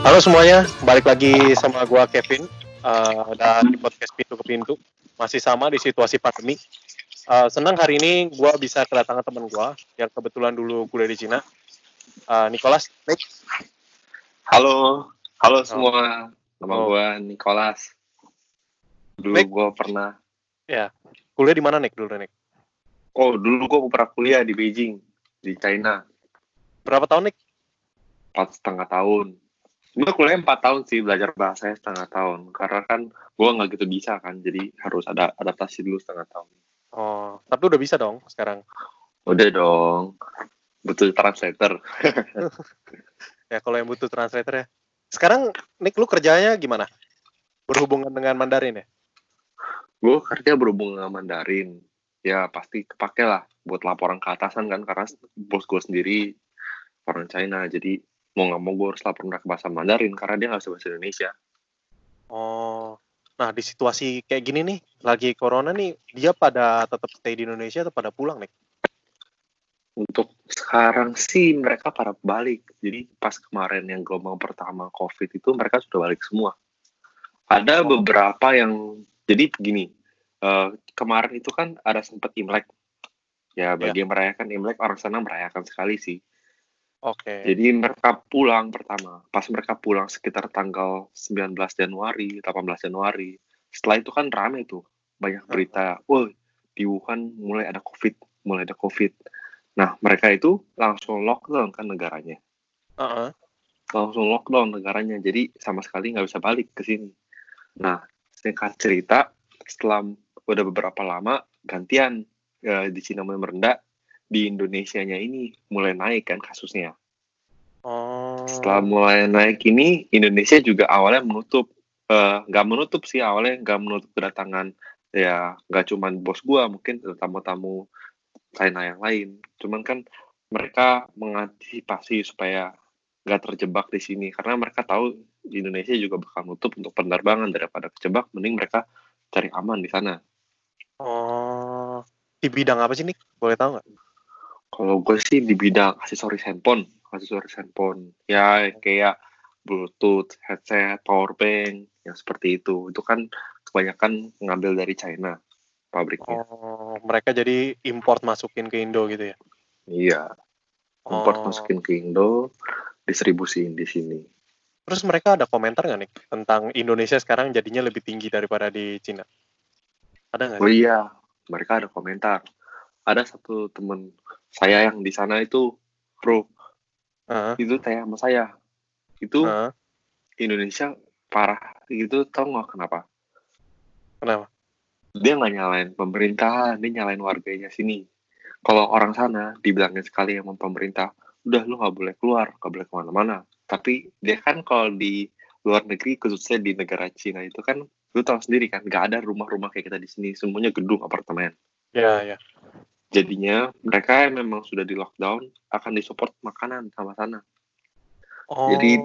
Halo semuanya, balik lagi sama gua Kevin uh, dan podcast Pintu ke Pintu. Masih sama di situasi pandemi. Uh, senang hari ini gua bisa kedatangan teman gua yang kebetulan dulu kuliah di Cina. Uh, Nicholas, Nick. Halo, halo semua. Nama Oh. gua Nicholas. Dulu Baik. gua pernah, Ya, kuliah di mana Nick dulu Nick? oh dulu gua pernah kuliah di Beijing, di China, Berapa tahun Nick? empat setengah tahun. Sebenarnya kuliah empat tahun sih, belajar bahasanya setengah tahun. Karena kan gua nggak gitu bisa kan, jadi harus ada adaptasi dulu setengah tahun. Oh, tapi udah bisa dong sekarang. Udah dong, butuh translator. Ya kalau yang butuh translator ya. Sekarang Nick lu kerjanya gimana? Berhubungan dengan Mandarin ya? Gue kerja berhubungan dengan Mandarin. Ya pasti kepake lah buat laporan ke atasan kan, karena bos gue sendiri orang China, jadi mau nggak mau gue harus lapor mereka bahasa Mandarin karena dia nggak bisa bahasa Indonesia. Oh, nah di situasi kayak gini nih, lagi corona nih, dia pada tetap stay di Indonesia atau pada pulang nih? Untuk sekarang sih mereka pada balik. Jadi pas kemarin yang gelombang pertama COVID itu mereka sudah balik semua. Ada Oh. beberapa yang jadi begini. eh, kemarin itu kan ada sempat Imlek. Ya bagi yang merayakan Imlek orang sana merayakan sekali sih. Oke. Jadi mereka pulang pertama. Pas mereka pulang sekitar tanggal 19 Januari, 18 Januari. Setelah itu kan rame tuh. Banyak berita, woi di Wuhan mulai ada COVID, mulai ada COVID. Nah mereka itu langsung lockdown kan negaranya. Heeh. Langsung lockdown negaranya. Jadi sama sekali nggak bisa balik ke sini. Nah singkat cerita, setelah udah beberapa lama gantian eh, di Cina mulai merendah, di Indonesianya ini mulai naik kan kasusnya. Oh. Setelah mulai naik ini, Indonesia juga awalnya menutup, eh, nggak menutup sih awalnya nggak menutup kedatangan ya nggak cuman bos gua mungkin tamu-tamu China yang lain. Cuman kan mereka mengantisipasi supaya nggak terjebak di sini karena mereka tahu di Indonesia juga bakal nutup untuk penerbangan daripada kejebak, mending mereka cari aman di sana. Oh. Di bidang apa sih Nick? Boleh tahu nggak? Kalau gue sih di bidang aksesoris handphone, aksesoris handphone, ya kayak Bluetooth, headset, power bank, yang seperti itu. Itu kan kebanyakan ngambil dari China pabriknya. Oh, mereka jadi import masukin ke Indo gitu ya? Iya, import Oh. masukin ke Indo, distribusiin di sini. Terus mereka ada komentar nggak nih tentang Indonesia sekarang jadinya lebih tinggi daripada di Cina? Ada nggak? Oh iya, mereka ada komentar. Ada satu temen saya yang di sana itu pro, Heeh, itu tanya sama saya. Itu heeh. Indonesia parah gitu, tau nggak kenapa? Kenapa? dia nggak nyalain pemerintahan, dia nyalain warganya sini. Kalau orang sana dibilangin sekali sama pemerintah, udah lu nggak boleh keluar, nggak boleh ke mana-mana. Tapi dia kan kalau di luar negeri, khususnya di negara Cina itu kan, lu tahu sendiri kan, nggak ada rumah-rumah kayak kita di sini, semuanya gedung apartemen. Ya, ya. Jadinya mereka yang memang sudah di lockdown akan disupport makanan sama sana. Oh. Jadi,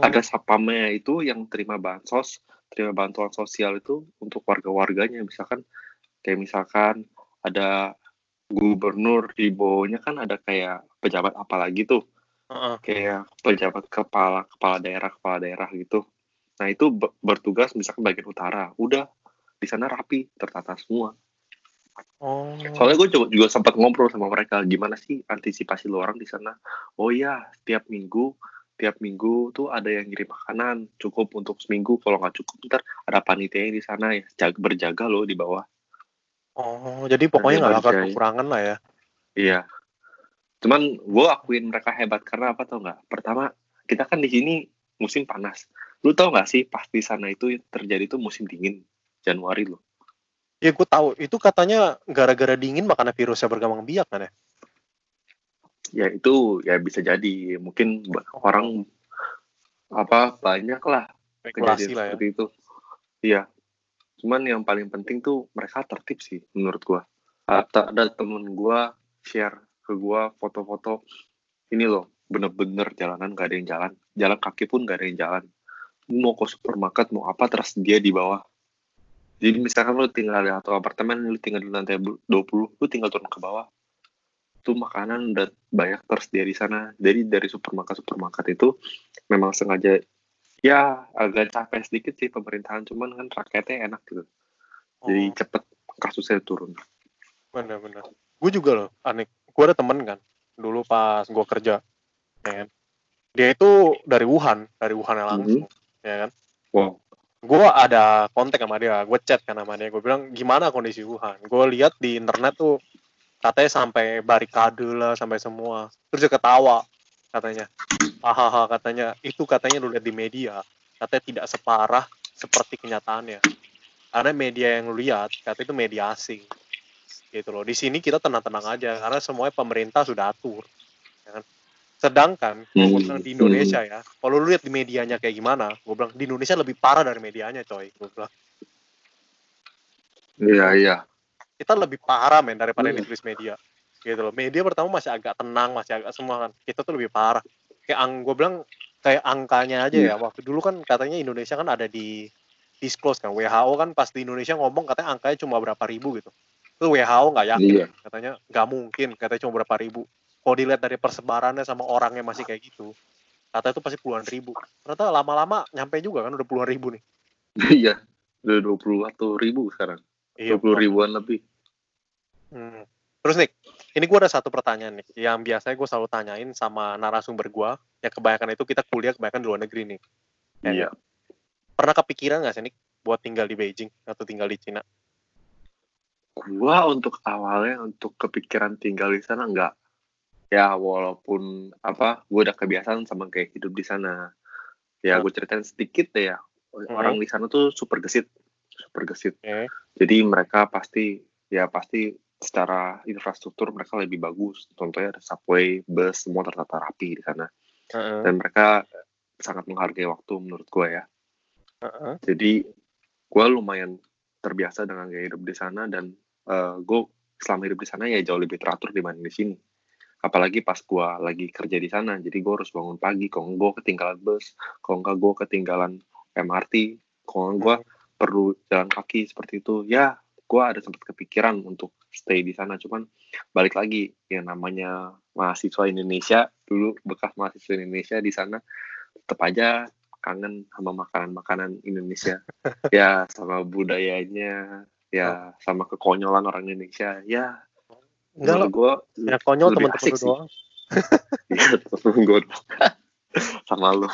Ada sapamnya itu yang terima bansos, terima bantuan sosial itu untuk warga-warganya. Misalkan kayak misalkan ada gubernur di bawahnya kan ada kayak pejabat apalagi tuh Heeh. kayak pejabat kepala kepala daerah kepala daerah gitu. Nah itu be- bertugas misalkan bagian utara, udah di sana rapi tertata semua. Oh. Soalnya gue juga, juga sempat ngobrol sama mereka gimana sih antisipasi lo orang di sana. Oh iya, tiap minggu tiap minggu tuh ada yang ngirim makanan cukup untuk seminggu. Kalau nggak cukup ntar ada panitia di sana ya jaga, berjaga loh di bawah. Oh, jadi pokoknya nggak bakal baru kekurangan lah ya. Iya. Cuman gue akuin mereka hebat karena apa tau nggak? Pertama kita kan di sini musim panas. Lu tau nggak sih pas di sana itu terjadi tuh musim dingin Januari loh. Ya gue tahu, itu katanya gara-gara dingin makanya virusnya berkembang biak kan ya? Ya itu ya bisa jadi mungkin orang apa banyak lah kejadian lah ya. seperti itu. Iya. Cuman yang paling penting tuh mereka tertib sih menurut gua. Ada, ada temen gua share ke gua foto-foto ini loh bener-bener jalanan gak ada yang jalan. Jalan kaki pun gak ada yang jalan. Mau ke supermarket mau apa tersedia di bawah. Jadi misalkan lu tinggal di satu apartemen, lu tinggal di lantai 20, lu tinggal turun ke bawah. Itu makanan udah banyak tersedia di sana. Jadi dari supermarket-supermarket itu memang sengaja ya agak capek sedikit sih pemerintahan cuman kan rakyatnya enak gitu jadi Oh, cepet kasusnya turun bener-bener. Gue juga loh, aneh. Gue ada temen kan, dulu pas gue kerja, ya kan. Dia itu dari Wuhan, dari Wuhan langsung, ya kan. wow Gue ada kontak sama dia, gue chat kan sama dia. Gue bilang, gimana kondisi Wuhan? Gue lihat di internet tuh, katanya sampai barikade lah, sampai semua. Terus dia ketawa, katanya. Hahaha, katanya. Itu katanya lu lihat di media. Katanya tidak separah seperti kenyataannya. Karena media yang lu lihat, katanya itu media asing. Gitu loh. Di sini kita tenang-tenang aja, karena semuanya pemerintah sudah atur. ya kan. Sedangkan, kalau gue Hmm, bilang di Indonesia ya, kalau lu lihat di medianya kayak gimana, gue bilang di Indonesia lebih parah dari medianya, coy. Gue bilang, iya iya. Kita lebih parah men daripada yang Iya. ditulis media gitu loh. Media pertama masih agak tenang masih agak semua kan. Kita tuh lebih parah. Kayak ang gue bilang kayak angkanya aja ya waktu dulu kan katanya Indonesia kan ada di disclose kan WHO kan pas di Indonesia ngomong katanya angkanya cuma berapa ribu gitu. Itu WHO nggak yakin Iya. katanya nggak mungkin katanya cuma berapa ribu kalau dilihat dari persebarannya sama orangnya masih kayak gitu katanya itu pasti puluhan ribu ternyata lama-lama nyampe juga kan udah puluhan ribu nih iya udah dua puluh atau ribu sekarang Iya, dua puluh ribuan lebih Hmm. Terus nih, ini gue ada satu pertanyaan nih, yang biasanya gue selalu tanyain sama narasumber gue, yang kebanyakan itu kita kuliah kebanyakan di luar negeri nih. Ya iya kan? Pernah kepikiran nggak sih nih buat tinggal di Beijing atau tinggal di Cina? gua untuk awalnya untuk kepikiran tinggal di sana enggak ya walaupun apa gua udah kebiasaan sama kayak hidup di sana. Ya Hmm. gue ceritain sedikit deh ya. Orang di sana tuh super gesit super gesit. Oke. jadi mereka pasti ya pasti secara infrastruktur mereka lebih bagus. Contohnya ada subway bus semua tertata rapi di sana. Heeh, dan mereka sangat menghargai waktu menurut gue ya. Heeh. jadi gue lumayan terbiasa dengan gaya hidup di sana dan gue selama hidup di sana ya jauh lebih teratur dibanding di sini apalagi pas gue lagi kerja di sana jadi gue harus bangun pagi. Kalau gue ketinggalan bus. Kalau enggak gue ketinggalan MRT kalau gue perlu jalan kaki seperti itu. Ya gue ada sempat kepikiran untuk stay di sana. Cuman balik lagi yang namanya mahasiswa Indonesia dulu bekas mahasiswa Indonesia di sana tetap aja kangen sama makanan-makanan Indonesia. Ya sama budayanya. Ya sama kekonyolan orang Indonesia. Ya Enggak loh, gue ya konyol sih. doang. ya temen gue sama lu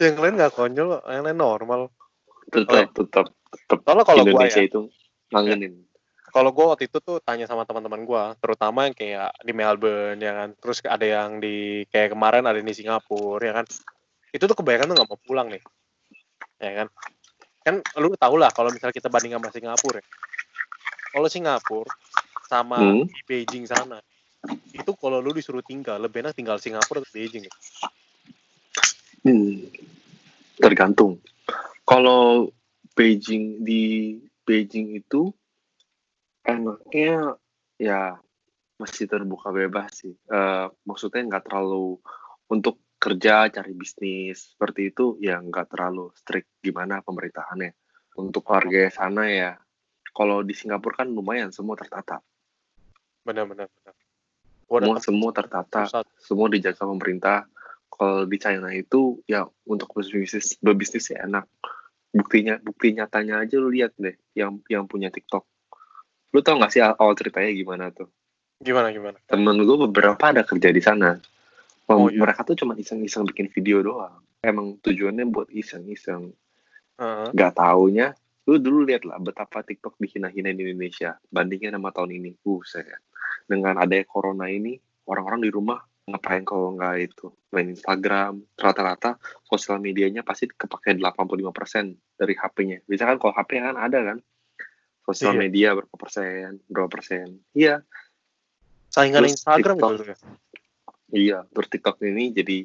Yang lain nggak konyol, yang lain normal. tetap tetap tetap Soalnya kalau gue Indonesia ya, itu ngangenin kalau gue waktu itu tuh tanya sama teman-teman gue, terutama yang kayak di Melbourne ya kan, terus ada yang di kayak kemarin ada di Singapura ya kan, itu tuh kebanyakan tuh nggak mau pulang nih, ya kan? Kan lu tau lah kalau misalnya kita banding sama Singapura, ya. kalau Singapura sama Hmm. di Beijing sana, itu kalau lu disuruh tinggal, lebih enak tinggal Singapura atau Beijing. ya? Hmm, tergantung. Kalau Beijing di Beijing itu enaknya ya masih terbuka bebas sih. Eh, maksudnya nggak terlalu untuk kerja cari bisnis seperti itu ya nggak terlalu strict gimana pemerintahannya. Untuk warga sana ya kalau di Singapura kan lumayan semua tertata. Benar-benar. benar. Semua semua tertata. pusat. semua dijaga pemerintah. Kalau di China itu ya untuk berbisnis berbisnis ya enak. Buktinya bukti nyatanya aja lu lihat deh yang yang punya TikTok. Lu tau gak sih awal ceritanya gimana tuh? Gimana gimana? Temen gue beberapa ada kerja di sana. Oh, iya. Mereka tuh cuma iseng-iseng bikin video doang. Emang tujuannya buat iseng-iseng. Heeh. Gak taunya, lu dulu lihat lah betapa TikTok dihina-hina di Indonesia. Bandingnya sama tahun ini. Buset. Dengan adanya corona ini, orang-orang di rumah ngapain kalau nggak itu main Instagram rata-rata sosial medianya pasti kepake 85% dari HP-nya bisa kan kalau HP kan ada kan sosial Iya. media berapa persen berapa persen iya Saingan Terus Instagram TikTok. gitu ya. iya terus TikTok ini jadi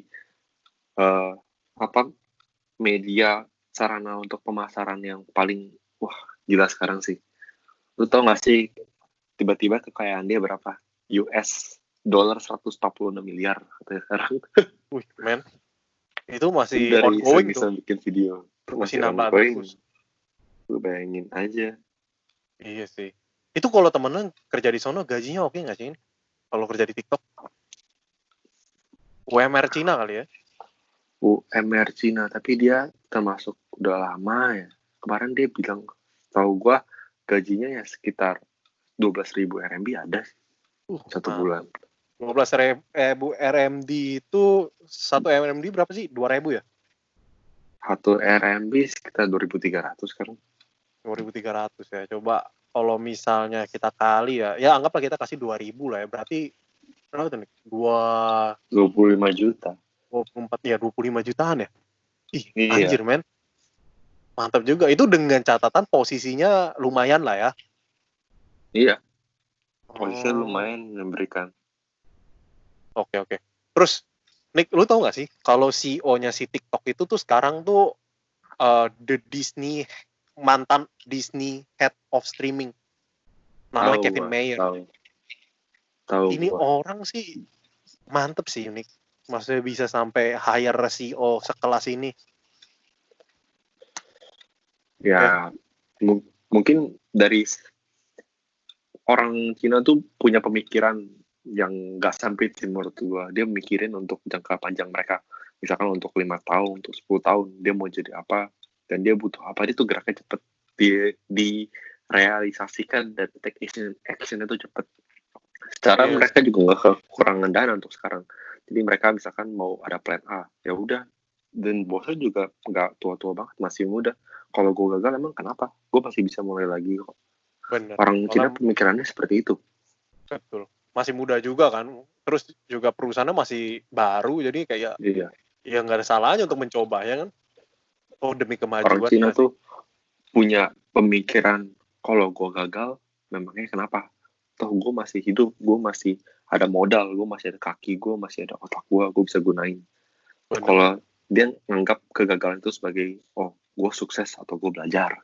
eh apa media sarana untuk pemasaran yang paling wah gila sekarang sih lu tau gak sih tiba-tiba kekayaan dia berapa US dolar 146 miliar katanya sekarang Wih, men. Itu masih dari ongoing bisa tuh. bikin video Masih nambah ongoing. terus. lu bayangin aja Iya sih. Itu kalau temen kerja di sono gajinya oke nggak sih? Kalau kerja di TikTok? UMR Cina kali ya? UMR Cina tapi dia termasuk udah lama ya kemarin dia bilang tahu gua gajinya ya sekitar 12.000 RMB ada sih Uh, satu nah, bulan 12 ribu RMB itu satu RMB berapa sih? 2000 ya? satu RMB sekitar 2.300 sekarang 2300 ya. Coba kalau misalnya kita kali ya, ya anggaplah kita kasih 2000 lah ya. Berarti berapa tuh nih? 2 25 juta 24 ya 25 jutaan ya. Ih, Iya. anjir men. Mantap juga. Itu dengan catatan posisinya lumayan lah ya. Iya posisinya Oh, lumayan memberikan Oke, oke. Terus Nick, lu tau gak sih kalau CEO-nya si TikTok itu tuh sekarang tuh eh, the Disney mantan Disney head of streaming. Namanya Tahu Kevin Mayer. tahu tahu Ini gua. orang sih mantep sih Nick. Maksudnya bisa sampai hire CEO sekelas ini. ya mu- mungkin dari orang Cina tuh punya pemikiran yang gak sempit sih menurut gua. Dia mikirin untuk jangka panjang mereka. Misalkan untuk lima tahun untuk 10 tahun dia mau jadi apa dan dia butuh apa dia tuh geraknya cepet. Di direalisasikan dan take action action itu cepet. Secara Iya. mereka juga nggak kekurangan dana untuk sekarang. Jadi mereka misalkan mau ada plan A ya udah. Dan bosnya juga nggak tua-tua banget masih muda. Kalau gue gagal emang kenapa? Gue masih bisa mulai lagi kok Bener. orang Cina pemikirannya seperti itu Betul. Masih muda juga kan. Terus juga perusahaannya masih baru. Jadi kayak iya ya nggak ada salahnya untuk mencoba ya kan. Oh demi kemajuan. orang Cina ya. tuh punya pemikiran kalau gue gagal memangnya kenapa toh gue masih hidup gue masih ada modal gue masih ada kaki gue masih ada otak gue gue bisa gunain kalau dia nganggap kegagalan itu sebagai oh gue sukses atau gue belajar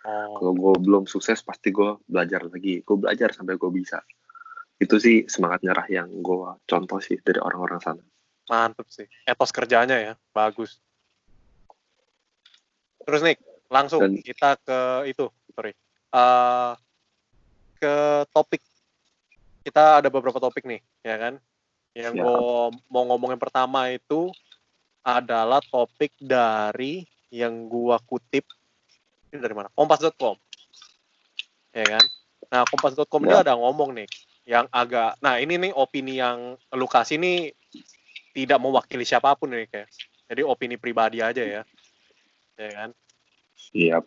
Oh, kalau gue belum sukses pasti gue belajar lagi gue belajar sampai gue bisa itu sih semangat nyerah yang gue contoh sih dari orang-orang sana mantep sih. Etos kerjanya ya. Bagus. Terus nih, langsung Dan- kita ke itu. Sorry. Eh, ke topik. Kita ada beberapa topik nih, ya kan? Yang Ya. gue mau ngomongin pertama itu adalah topik dari yang gua kutip ini dari mana? Kompas.com. Ya kan? Nah, kompas.com ini Ya. ada ngomong nih yang agak nah ini nih opini yang lu kasih nih tidak mewakili siapa pun nih kayak. Jadi opini pribadi aja ya. Ya kan? siap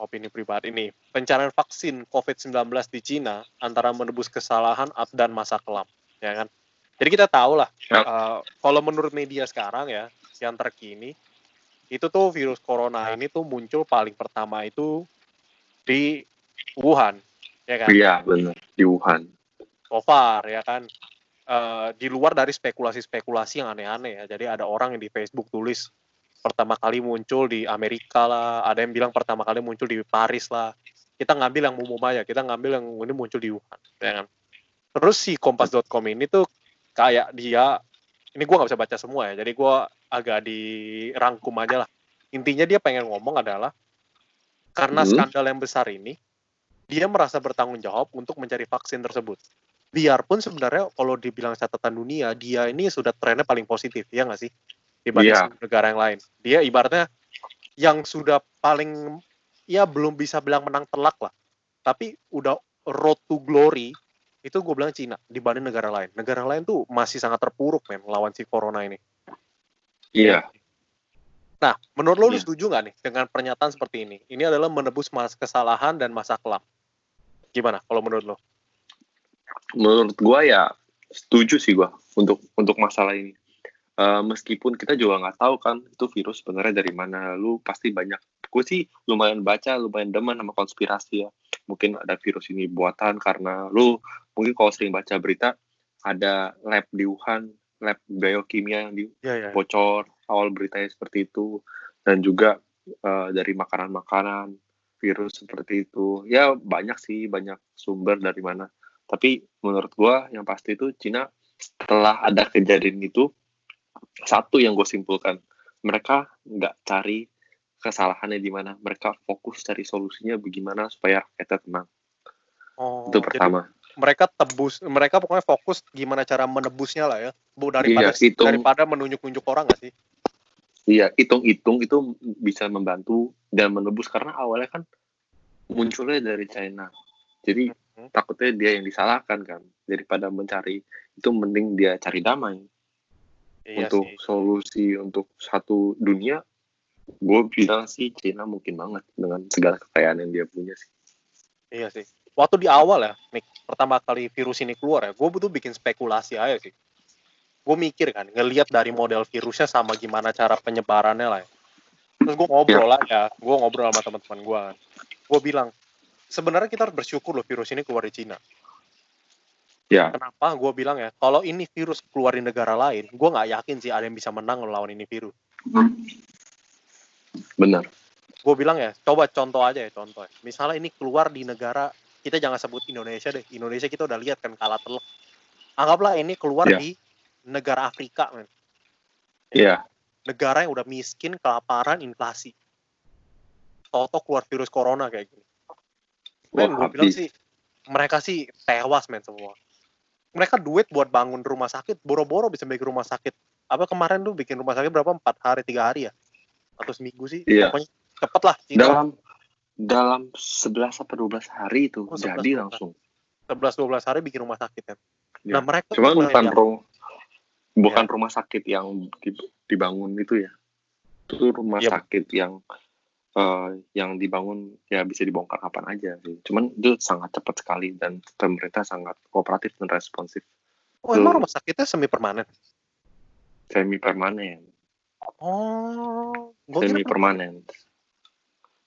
Opini pribadi ini. Pencarian vaksin COVID-19 di Cina antara menebus kesalahan dan masa kelam, ya kan? Jadi kita tahu lah eh, kalau menurut media sekarang ya yang terkini itu tuh virus corona ini tuh muncul paling pertama itu di Wuhan, ya kan? iya benar di Wuhan So far, ya kan? Eh, di luar dari spekulasi-spekulasi yang aneh-aneh ya. Jadi ada orang yang di Facebook tulis pertama kali muncul di Amerika lah, ada yang bilang pertama kali muncul di Paris lah. Kita ngambil yang umum aja, kita ngambil yang ini muncul di Wuhan, ya kan? Terus si Kompas.com ini tuh kayak dia, ini gua nggak bisa baca semua ya, jadi gua agak dirangkum aja lah. Intinya dia pengen ngomong adalah karena Hmm. skandal yang besar ini, dia merasa bertanggung jawab untuk mencari vaksin tersebut. Biarpun sebenarnya kalau dibilang catatan dunia, dia ini sudah trennya paling positif, ya nggak sih? Dibanding Iya. negara yang lain. Dia ibaratnya yang sudah paling, ya belum bisa bilang menang telak lah. Tapi udah road to glory, itu gue bilang Cina dibanding negara lain. Negara lain tuh masih sangat terpuruk men lawan si corona ini. iya Nah, menurut lo, lu Iya. setuju nggak nih dengan pernyataan seperti ini? Ini adalah menebus mas kesalahan dan masa kelam. Gimana kalau menurut lo? menurut gua ya setuju sih gua untuk untuk masalah ini Eh, meskipun kita juga nggak tahu kan itu virus sebenarnya dari mana lu pasti banyak gue sih lumayan baca lumayan demen sama konspirasi ya mungkin ada virus ini buatan karena lu mungkin kalau sering baca berita ada lab di Wuhan lab biokimia yang di Ya, ya. bocor awal beritanya seperti itu dan juga eh, dari makanan-makanan virus seperti itu. Ya banyak sih banyak sumber dari mana. Tapi menurut gua yang pasti itu Cina setelah ada kejadian itu. Satu yang gue simpulkan mereka nggak cari kesalahannya di mana mereka fokus cari solusinya bagaimana supaya kita tenang Oh, itu pertama mereka tebus, mereka pokoknya fokus gimana cara menebusnya lah ya. Bu daripada Iya, hitung- daripada menunjuk-nunjuk orang nggak sih? Iya, hitung-hitung itu bisa membantu dan menebus karena awalnya kan munculnya dari China. Jadi Hmm. takutnya dia yang disalahkan kan. Daripada mencari itu mending dia cari damai Iya untuk sih. solusi untuk satu dunia. Gue bilang sih China mungkin banget dengan segala kekayaan yang dia punya sih. Iya sih. Waktu di awal ya, Nick, pertama kali virus ini keluar ya, gue butuh bikin spekulasi aja sih. Gue mikir kan, ngelihat dari model virusnya sama gimana cara penyebarannya lah ya. Terus gue ngobrol lah ya, gue ngobrol sama teman-teman gue kan. Gue bilang, sebenarnya kita harus bersyukur loh virus ini keluar di Cina. Ya, Kenapa? Gue bilang ya, kalau ini virus keluar di negara lain, gue nggak yakin sih ada yang bisa menang lawan ini virus. Benar. gue bilang ya coba contoh aja ya contoh. Ya. misalnya ini keluar di negara kita jangan sebut Indonesia deh. Indonesia kita udah lihat kan kalah telak. Anggaplah ini keluar Iya. di negara Afrika men. Iya, negara yang udah miskin kelaparan inflasi. Toto keluar virus corona kayak gini. Men gue bilang sih mereka sih tewas men semua. Mereka duit buat bangun rumah sakit boro-boro bisa bikin rumah sakit. Apa kemarin tuh bikin rumah sakit berapa? Empat hari tiga hari ya atau seminggu sih Iya. pokoknya cepet lah Cina. dalam dalam 11 atau 12 hari itu Oh, 11, jadi 12. langsung. 11-12 hari bikin rumah sakit kan. Ya. Nah mereka mulai bukan ru- bukan Ya. rumah sakit yang di- dibangun itu ya. Itu rumah Iya. sakit yang eh, yang dibangun ya bisa dibongkar kapan aja sih. Cuman itu sangat cepat sekali dan pemerintah sangat kooperatif dan responsif. Oh emang rumah sakitnya semi permanen? Semi permanen, Oh, gua semi kira permanen.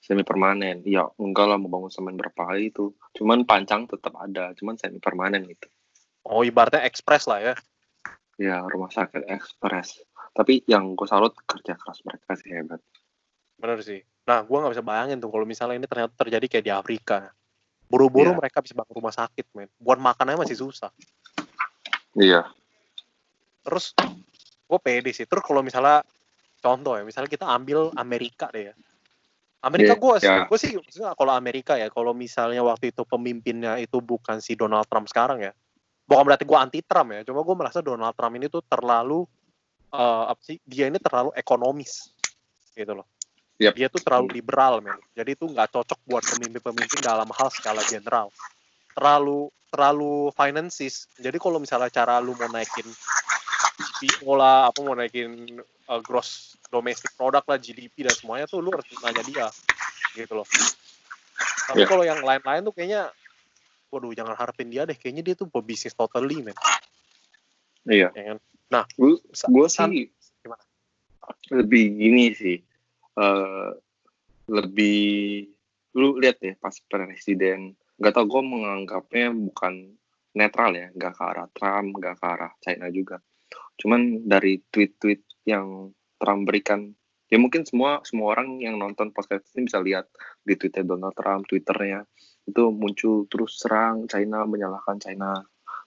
Semi permanen. Ya enggak lah mau bangun semen berapa kali itu. Cuman pancang tetap ada, cuman semi permanen gitu. Oh ibaratnya ekspres lah ya. Ya rumah sakit ekspres. Tapi yang gue salut kerja keras mereka sih hebat. Bener sih. Nah gua nggak bisa bayangin tuh kalau misalnya ini ternyata terjadi kayak di Afrika. Buru-buru Iya. mereka bisa bangun rumah sakit men. Buat makanannya masih susah. Iya. Terus gue pede sih. Terus kalau misalnya contoh ya, misalnya kita ambil Amerika deh ya. Amerika gue iya. gue sih kalau Amerika ya, kalau misalnya waktu itu pemimpinnya itu bukan si Donald Trump sekarang ya, bukan berarti gue anti Trump ya, cuma gue merasa Donald Trump ini tuh terlalu eh, apa sih? Dia ini terlalu ekonomis gitu loh. Yap. Dia tuh terlalu liberal men. Jadi itu nggak cocok buat pemimpin-pemimpin dalam hal skala general. Terlalu terlalu finances. Jadi kalau misalnya cara lu mau naikin GDP lah, apa mau naikin uh, gross domestic product lah, GDP dan semuanya tuh lu harus nanya dia, gitu loh. Tapi Iya. kalau yang lain-lain tuh kayaknya, waduh jangan harapin dia deh, kayaknya dia tuh pebisnis totally men, Iya. ya kan? Gue Sa- gue sih gimana? lebih gini sih. eh lebih lu lihat ya pas presiden nggak tau gue menganggapnya bukan netral ya nggak ke arah Trump nggak ke arah China juga cuman dari tweet-tweet yang Trump berikan ya mungkin semua semua orang yang nonton podcast ini bisa lihat di tweetnya Donald Trump twitternya itu muncul terus serang China menyalahkan China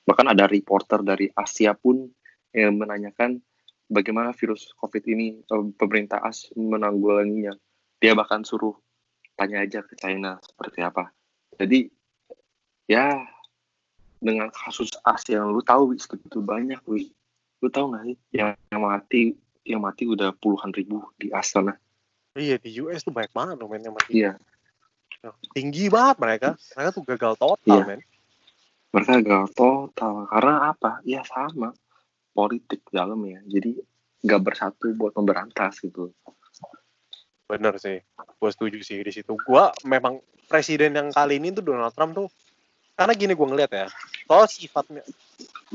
bahkan ada reporter dari Asia pun yang menanyakan bagaimana virus COVID ini eh, pemerintah AS menanggulanginya. Dia bahkan suruh tanya aja ke China seperti apa. Jadi ya dengan kasus AS yang lu tahu Wi, segitu banyak Wi. Lu tahu nggak sih yang, yang mati yang mati udah puluhan ribu di AS sana. Iya di US tuh banyak banget loh men yang mati. Iya. Tinggi banget mereka, mereka tuh gagal total Iya. men. Mereka gagal total karena apa? Ya sama politik dalamnya. Jadi nggak bersatu buat memberantas gitu. Bener sih, gue setuju sih di situ. Gue memang presiden yang kali ini tuh Donald Trump tuh, karena gini gue ngeliat ya, kalau sifatnya,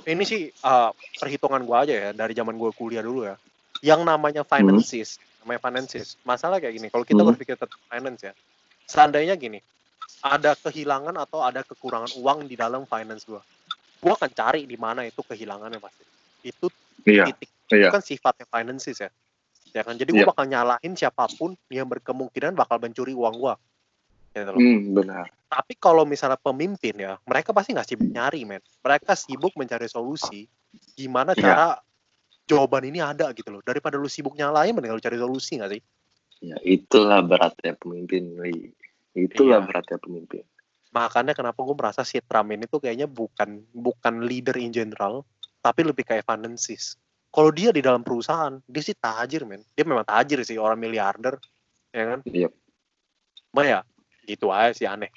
ini sih uh, perhitungan gue aja ya dari zaman gue kuliah dulu ya, yang namanya finances, namanya finances, masalah kayak gini. Kalau kita Hmm. berpikir tentang finance ya, seandainya gini, ada kehilangan atau ada kekurangan uang di dalam finance gue, gue akan cari di mana itu kehilangannya pasti. Itu Iya. titik Iya. itu kan sifatnya finances ya ya kan jadi gue Iya. bakal nyalahin siapa pun yang berkemungkinan bakal mencuri uang gue gitu loh. Hmm, benar. tapi kalau misalnya pemimpin ya mereka pasti nggak sibuk nyari men mereka sibuk mencari solusi gimana Iya. cara jawaban ini ada gitu loh daripada lu sibuk nyalain mending lu cari solusi nggak sih Ya, itulah beratnya pemimpin. Wi. Itulah Iya. beratnya pemimpin. makanya kenapa gue merasa si Trump ini tuh kayaknya bukan bukan leader in general tapi lebih kayak finances kalau dia di dalam perusahaan dia sih tajir men dia memang tajir sih orang miliarder ya kan Iya. Cuma ya gitu aja sih aneh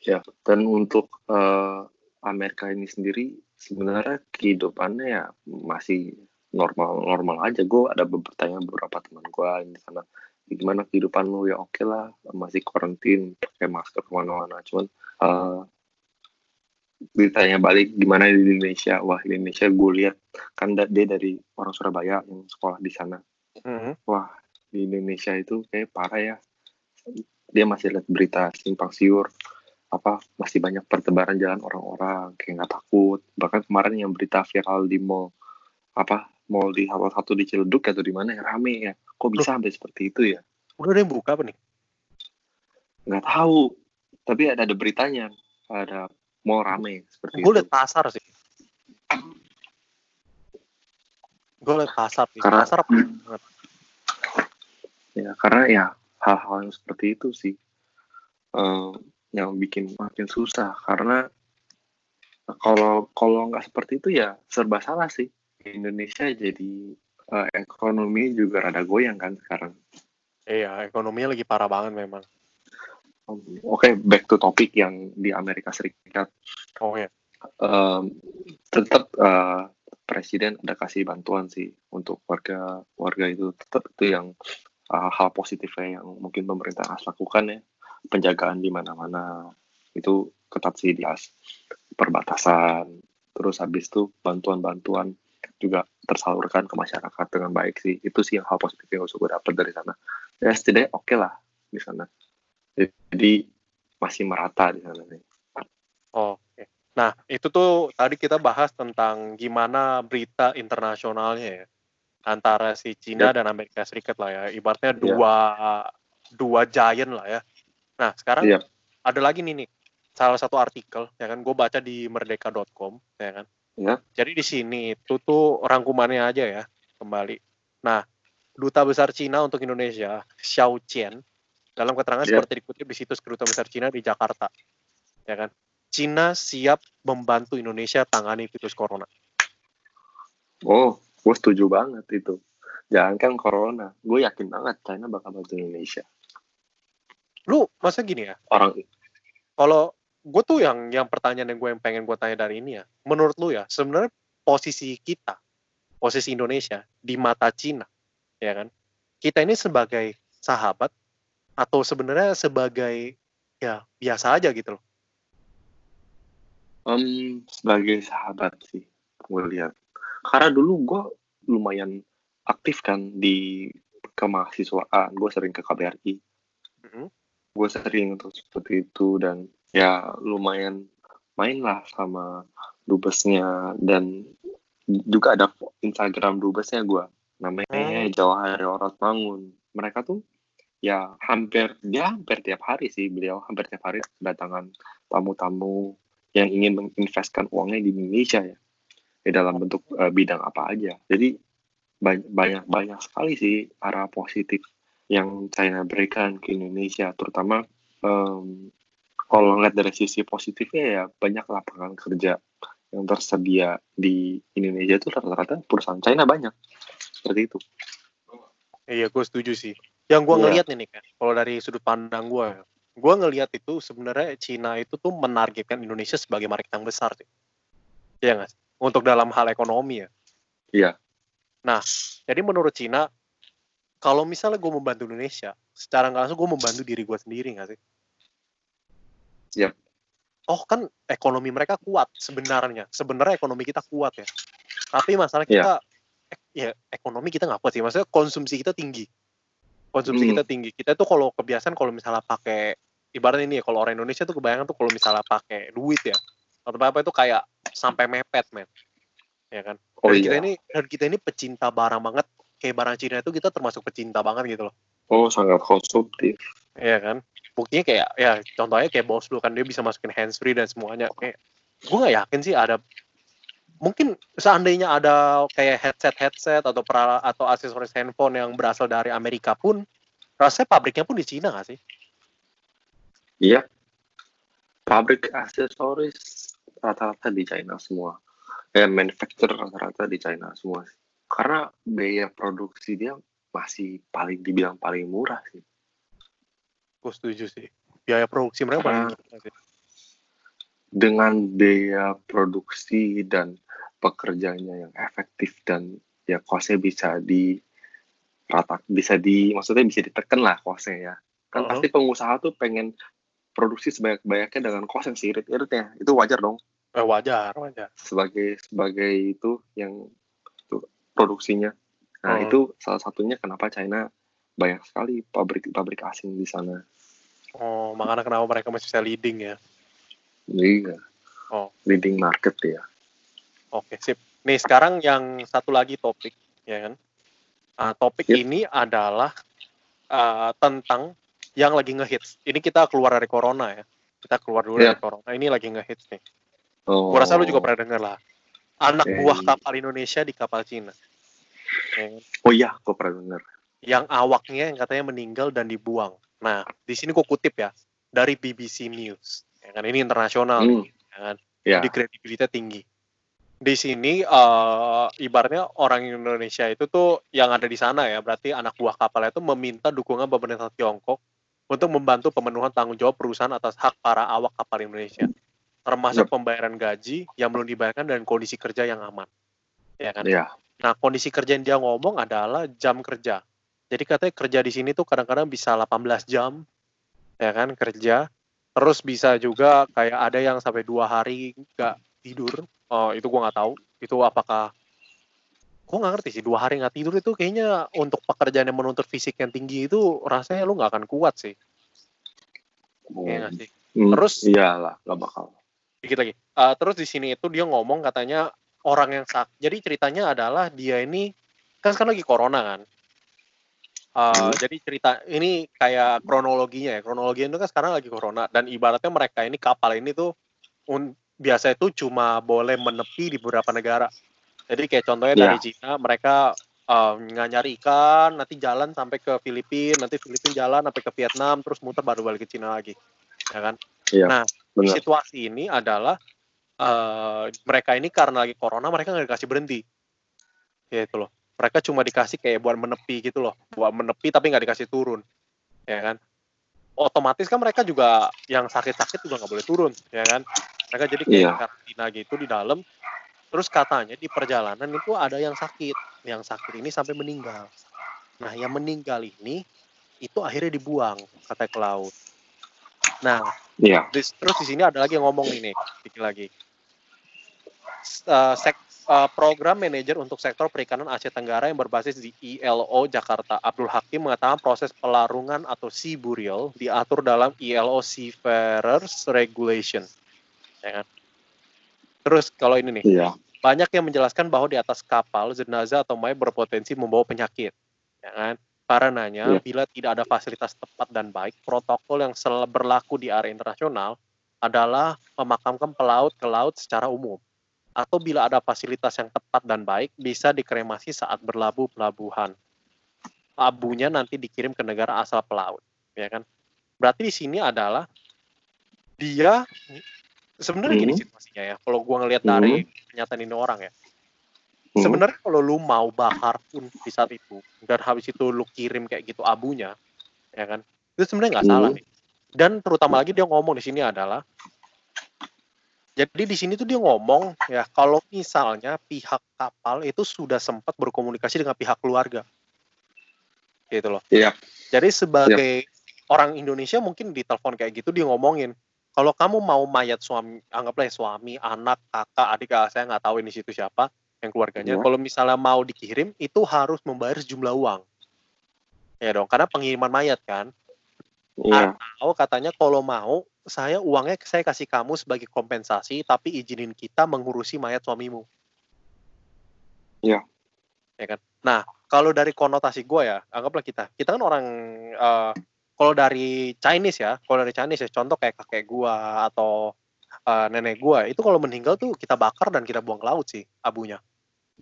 Ya, dan untuk eh, Amerika ini sendiri sebenarnya kehidupannya ya masih normal-normal aja. Gue ada bertanya beberapa teman gue di sana, gimana kehidupan lu ya oke lah, masih karantin, pakai masker ke mana-mana. Cuman eh, ditanya balik gimana di Indonesia, wah di Indonesia gue lihat kan dia dari orang Surabaya yang sekolah di sana. Mhm. Wah di Indonesia itu kayak parah ya. Dia masih lihat berita simpang siur apa masih banyak pertebaran jalan orang-orang kayak nggak takut. Bahkan kemarin yang berita viral di mall apa mall di salah satu di Ciledug atau di mana yang rame ya. Kok bisa sampai seperti itu ya? Udah ada yang buka apa nih? Nggak tahu. Tapi ada ada beritanya. Ada mall rame seperti gue liat pasar sih. Gue liat pasar sih. Karena- pasar apa? Ya karena ya hal-hal yang seperti itu sih. Eh, yang bikin makin susah. Karena kalau kalau nggak seperti itu ya serba salah sih. Indonesia jadi eh, ekonomi juga rada goyang kan sekarang. Iya ekonominya lagi parah banget memang. Oke, back to topik yang di Amerika Serikat. oh ya Em, tetap eh, presiden ada kasih bantuan sih untuk warga warga itu. Tetap itu yang eh, hal positifnya yang mungkin pemerintah harus lakukan ya penjagaan di mana-mana. Itu ketat sih di as perbatasan. Terus habis itu bantuan-bantuan juga tersalurkan ke masyarakat dengan baik sih. Itu sih yang hal positif yang gue dapat dari sana. Ya setidaknya oke lah di sana. Jadi masih merata di sana nih Oke. Nah, itu tuh tadi kita bahas tentang gimana berita internasionalnya ya. Antara si Cina dan Amerika Serikat lah ya. Ibaratnya Yap. dua dua giant lah ya. Nah, sekarang Yap. ada lagi nih nih salah satu artikel ya kan gue baca di merdeka.com ya kan. Ya. Jadi di sini itu tuh rangkumannya aja ya kembali. Nah, Duta Besar Cina untuk Indonesia, Xiao Qian, dalam keterangan Yap. seperti dikutip di situs Kedutaan Besar Cina di Jakarta. Ya kan? Cina siap membantu Indonesia tangani virus corona. Oh, gue setuju banget itu. Jangankan corona, gue yakin banget China bakal bantu Indonesia. Lu masa gini ya? Orang Kalau gue tuh yang yang pertanyaan yang gue yang pengen gue tanya dari ini ya, menurut lu ya, sebenarnya posisi kita, posisi Indonesia di mata Cina, ya kan? Kita ini sebagai sahabat atau sebenarnya sebagai ya biasa aja gitu loh. em, sebagai sahabat sih, gue lihat. Karena dulu gue lumayan aktif kan di kemahasiswaan, gue sering ke KBRI, Mhm. Gue sering untuk seperti itu dan ya lumayan main lah sama dubesnya dan juga ada Instagram dubesnya gue namanya Hmm. Jawahari Orot Mangun mereka tuh ya hampir dia hampir tiap hari sih beliau hampir tiap hari kedatangan tamu-tamu yang ingin menginvestkan uangnya di Indonesia ya di dalam bentuk eh, bidang apa aja jadi banyak banyak sekali sih arah positif yang China berikan ke Indonesia terutama em, kalau ngeliat dari sisi positifnya ya banyak lapangan kerja yang tersedia di Indonesia itu rata-rata perusahaan China banyak seperti itu Iya, gue setuju sih. Yang gue Iya. ngelihat nih, nih kan, kalau dari sudut pandang gue, gue ngelihat itu sebenarnya Cina itu tuh menargetkan Indonesia sebagai market yang besar sih. Iya nggak? Untuk dalam hal ekonomi ya. Iya. Nah, jadi menurut Cina, kalau misalnya gue membantu Indonesia, secara nggak langsung gue membantu diri gue sendiri nggak sih? Yap. Oh kan ekonomi mereka kuat sebenarnya. Sebenarnya ekonomi kita kuat ya. Tapi masalah Iya. kita, ek- ya ekonomi kita nggak kuat sih. Maksudnya konsumsi kita tinggi. Konsumsi Hmm. kita tinggi. Kita tuh kalau kebiasaan kalau misalnya pakai ibaratnya ini ya kalau orang Indonesia tuh kebayangan tuh kalau misalnya pakai duit ya atau apa itu kayak sampai mepet men ya kan oh iya kita ini dan kita ini pecinta barang banget kayak barang Cina itu kita termasuk pecinta banget gitu loh. Oh sangat konsumtif. Iya kan? Buktinya kayak ya contohnya kayak bos lu kan dia bisa masukin hands free dan semuanya. Kayak gue nggak yakin sih ada mungkin seandainya ada kayak headset headset atau pra, atau aksesoris handphone yang berasal dari Amerika pun rasanya pabriknya pun di Cina nggak sih? Iya. Pabrik aksesoris rata-rata di China semua. Eh, manufacturer rata-rata di China semua sih. Karena biaya produksi dia masih paling dibilang paling murah sih. Gue setuju sih. Biaya produksi mereka paling Karena- gila sih. Dengan biaya produksi dan pekerjaannya yang efektif dan ya kosnya bisa di rata bisa di maksudnya bisa ditekan lah kosnya ya. Kan Uh-huh. pasti pengusaha tuh pengen produksi sebanyak-banyaknya dengan kos yang seirit-iritnya. Itu wajar dong. Eh, wajar, wajar. sebagai sebagai itu yang produksinya. Nah, Oh. itu salah satunya kenapa China banyak sekali pabrik-pabrik asing di sana. Oh, makanya kenapa mereka masih bisa leading ya. Iya. Oh. Leading market ya. Oke, sip. Nih sekarang yang satu lagi topik, ya kan? Ah, topik Yep. ini adalah ah, tentang yang lagi ngehits. Ini kita keluar dari corona ya. Kita keluar dulu Yep. dari corona. Ini lagi ngehits nih. Oh. Gua rasa lu juga pernah denger lah. Anak buah kapal Indonesia di kapal Cina. Ya kan? Oh iya, gue pernah dengar. Yang awaknya yang katanya meninggal dan dibuang. Nah, di sini gue kutip ya dari BBC News. Ya kan? Ini internasional Hmm. Ya kan? Ya. Jadi kredibilitasnya tinggi. Di sini eh, ibaratnya orang Indonesia itu tuh yang ada di sana ya, berarti anak buah kapal itu meminta dukungan pemerintah Tiongkok untuk membantu pemenuhan tanggung jawab perusahaan atas hak para awak kapal Indonesia, termasuk Yep. pembayaran gaji yang belum dibayarkan dan kondisi kerja yang aman. Ya kan? Iya. Nah, kondisi kerja yang dia ngomong adalah jam kerja. Jadi katanya kerja di sini tuh kadang-kadang bisa 18 jam, ya kan, kerja. Terus bisa juga kayak ada yang sampai dua hari nggak tidur. Oh, itu gua nggak tahu. Itu apakah gua nggak ngerti sih dua hari nggak tidur itu kayaknya untuk pekerjaan yang menuntut fisik yang tinggi itu rasanya lu nggak akan kuat sih. Iya nggak sih? Hmm, Terus- iyalah, gak bakal. Dikit lagi. Eh, terus di sini itu dia ngomong katanya orang yang sakit. Jadi ceritanya adalah dia ini kan sekarang lagi corona kan. Hmm. Jadi cerita ini kayak kronologinya ya. Kronologinya itu kan sekarang lagi corona dan ibaratnya mereka ini kapal ini tuh un- biasa itu cuma boleh menepi di beberapa negara. Jadi kayak contohnya Ya. dari Cina mereka nggak nyari ikan, nanti jalan sampai ke Filipina, nanti Filipina jalan sampai ke Vietnam, terus muter baru balik ke Cina lagi, ya kan? Benar. situasi ini adalah eh, mereka ini karena lagi corona mereka nggak dikasih berhenti. Ya itu loh. Mereka cuma dikasih kayak buat menepi gitu loh. Buat menepi tapi nggak dikasih turun. Ya kan? Otomatis kan mereka juga yang sakit-sakit juga nggak boleh turun ya kan? Mereka jadi kayak Iya. karantina gitu di dalam. Terus katanya di perjalanan itu ada yang sakit. Yang sakit ini sampai meninggal. Nah yang meninggal ini itu akhirnya dibuang katanya ke laut nah Iya. Dis- terus di sini ada lagi yang ngomong ini, dikit lagi. Eh, sek- eh, program manajer untuk sektor perikanan Asia Tenggara yang berbasis di ILO Jakarta, Abdul Hakim mengatakan proses pelarungan atau sea burial diatur dalam ILO Seafarers Regulation. Ya kan? Terus kalau ini nih, Iya. banyak yang menjelaskan bahwa di atas kapal jenazah atau mayat berpotensi membawa penyakit. Ya kan? Karenanya, Iya. bila tidak ada fasilitas tepat dan baik, protokol yang berlaku di area internasional adalah memakamkan pelaut ke laut secara umum. Atau bila ada fasilitas yang tepat dan baik, bisa dikremasi saat berlabuh pelabuhan. Abunya nanti dikirim ke negara asal pelaut, ya kan? Berarti di sini adalah dia sebenarnya gini Mhm. situasinya ya. Kalau gua ngelihat dari pernyataan ini orang ya, Hmm. sebenarnya kalau lu mau bakar pun di saat itu dan habis itu lu kirim kayak gitu abunya ya kan itu sebenarnya nggak Hmm. salah nih dan terutama lagi dia ngomong di sini adalah jadi di sini tuh dia ngomong ya kalau misalnya pihak kapal itu sudah sempat berkomunikasi dengan pihak keluarga gitu loh Iya. jadi sebagai orang Indonesia mungkin di telepon kayak gitu dia ngomongin kalau kamu mau mayat suami anggaplah ya suami anak kakak adik ah, saya nggak tahu ini situ siapa yang keluarganya Iya. kalau misalnya mau dikirim itu harus membayar sejumlah uang ya dong karena pengiriman mayat kan Iya. atau katanya kalau mau saya uangnya saya kasih kamu sebagai kompensasi tapi izinin kita mengurusi mayat suamimu Iya. ya kan nah kalau dari konotasi gue ya anggaplah kita kita kan orang eh, kalau dari Chinese ya kalau dari Chinese ya contoh kayak kakek gue atau eh, nenek gue itu kalau meninggal tuh kita bakar dan kita buang ke laut sih abunya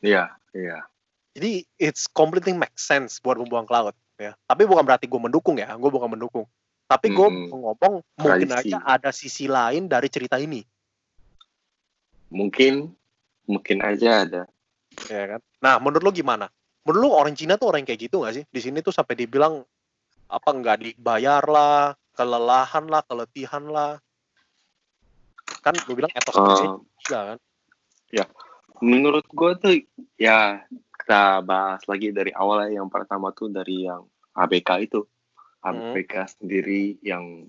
Iya. Iya. jadi it's completely make sense buat membuang ke laut ya. Tapi bukan berarti gue mendukung ya. Gue bukan mendukung. Tapi gue Mm-mm. ngomong mungkin aja ada sisi lain dari cerita ini. Mungkin mungkin aja ada. Ya kan? Nah menurut lo gimana? Menurut lo orang Cina tuh orang yang kayak gitu nggak sih? Di sini tuh sampai dibilang apa nggak dibayar lah kelelahan lah keletihan lah. Kan gue bilang etos uh, juga kan menurut gue tuh ya kita bahas lagi dari awal ya yang pertama tuh dari yang ABK itu ABK hmm. sendiri yang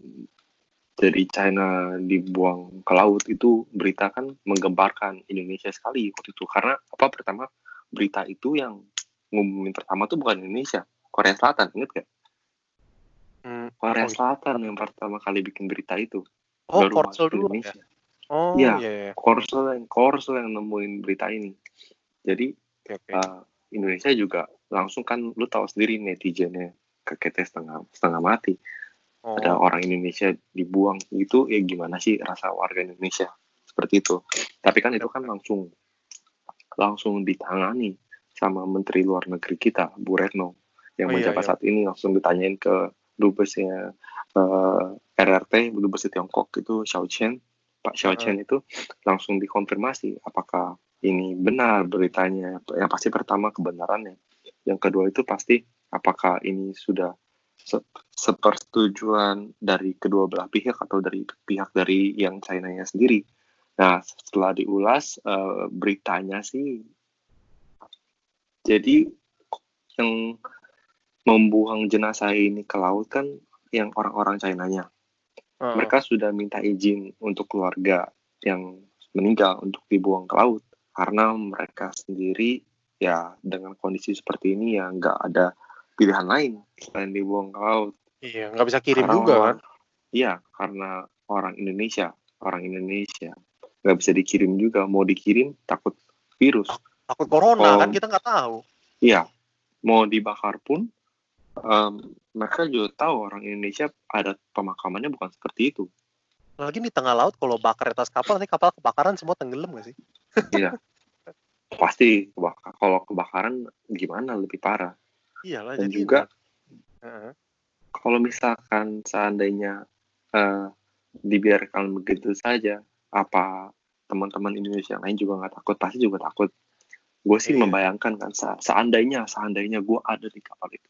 dari China dibuang ke laut itu berita kan menggemparkan Indonesia sekali waktu itu karena apa pertama berita itu yang ngumumin pertama tuh bukan Indonesia Korea Selatan inget gak? Hmm. Korea oh, Selatan yang pertama kali bikin berita itu oh, baru masuk dulu? Indonesia. Ya? Oh iya, iya, iya. Korsel yang Korsel yang nemuin berita ini. Jadi okay, okay. Uh, Indonesia juga langsung kan lu tahu sendiri netizennya kekete setengah setengah mati. Oh. Ada orang Indonesia dibuang itu ya gimana sih rasa warga Indonesia seperti itu. Tapi kan itu kan langsung langsung ditangani sama Menteri Luar Negeri kita Bu Retno yang oh, iya, menjabat iya, iya. saat ini langsung ditanyain ke dubesnya uh, eh, RRT dubes Tiongkok itu Xiao Chen Pak Xiao Chen itu langsung dikonfirmasi apakah ini benar beritanya. Yang pasti pertama kebenarannya. Yang kedua itu pasti apakah ini sudah se sepersetujuan dari kedua belah pihak atau dari pihak dari yang China-nya sendiri. Nah, setelah diulas uh, beritanya sih jadi yang membuang jenazah ini ke laut kan yang orang-orang China-nya. Uh. Mereka sudah minta izin untuk keluarga yang meninggal untuk dibuang ke laut karena mereka sendiri ya dengan kondisi seperti ini ya nggak ada pilihan lain selain dibuang ke laut. Iya, nggak bisa kirim karena juga kan? Iya, karena orang Indonesia, orang Indonesia nggak bisa dikirim juga. Mau dikirim takut virus. Takut corona oh, kan kita nggak tahu. Iya, mau dibakar pun um, mereka juga tahu orang Indonesia ada pemakamannya bukan seperti itu. Lagi di tengah laut kalau bakar atas kapal nanti kapal kebakaran semua tenggelam gak sih? Iya. Pasti kebakar. Kalau kebakaran gimana lebih parah. Iya lah. Dan juga uh-huh. kalau misalkan seandainya uh, dibiarkan begitu saja, apa teman-teman Indonesia yang lain juga nggak takut? Pasti juga takut. Gue sih iya. membayangkan kan seandainya seandainya gue ada di kapal itu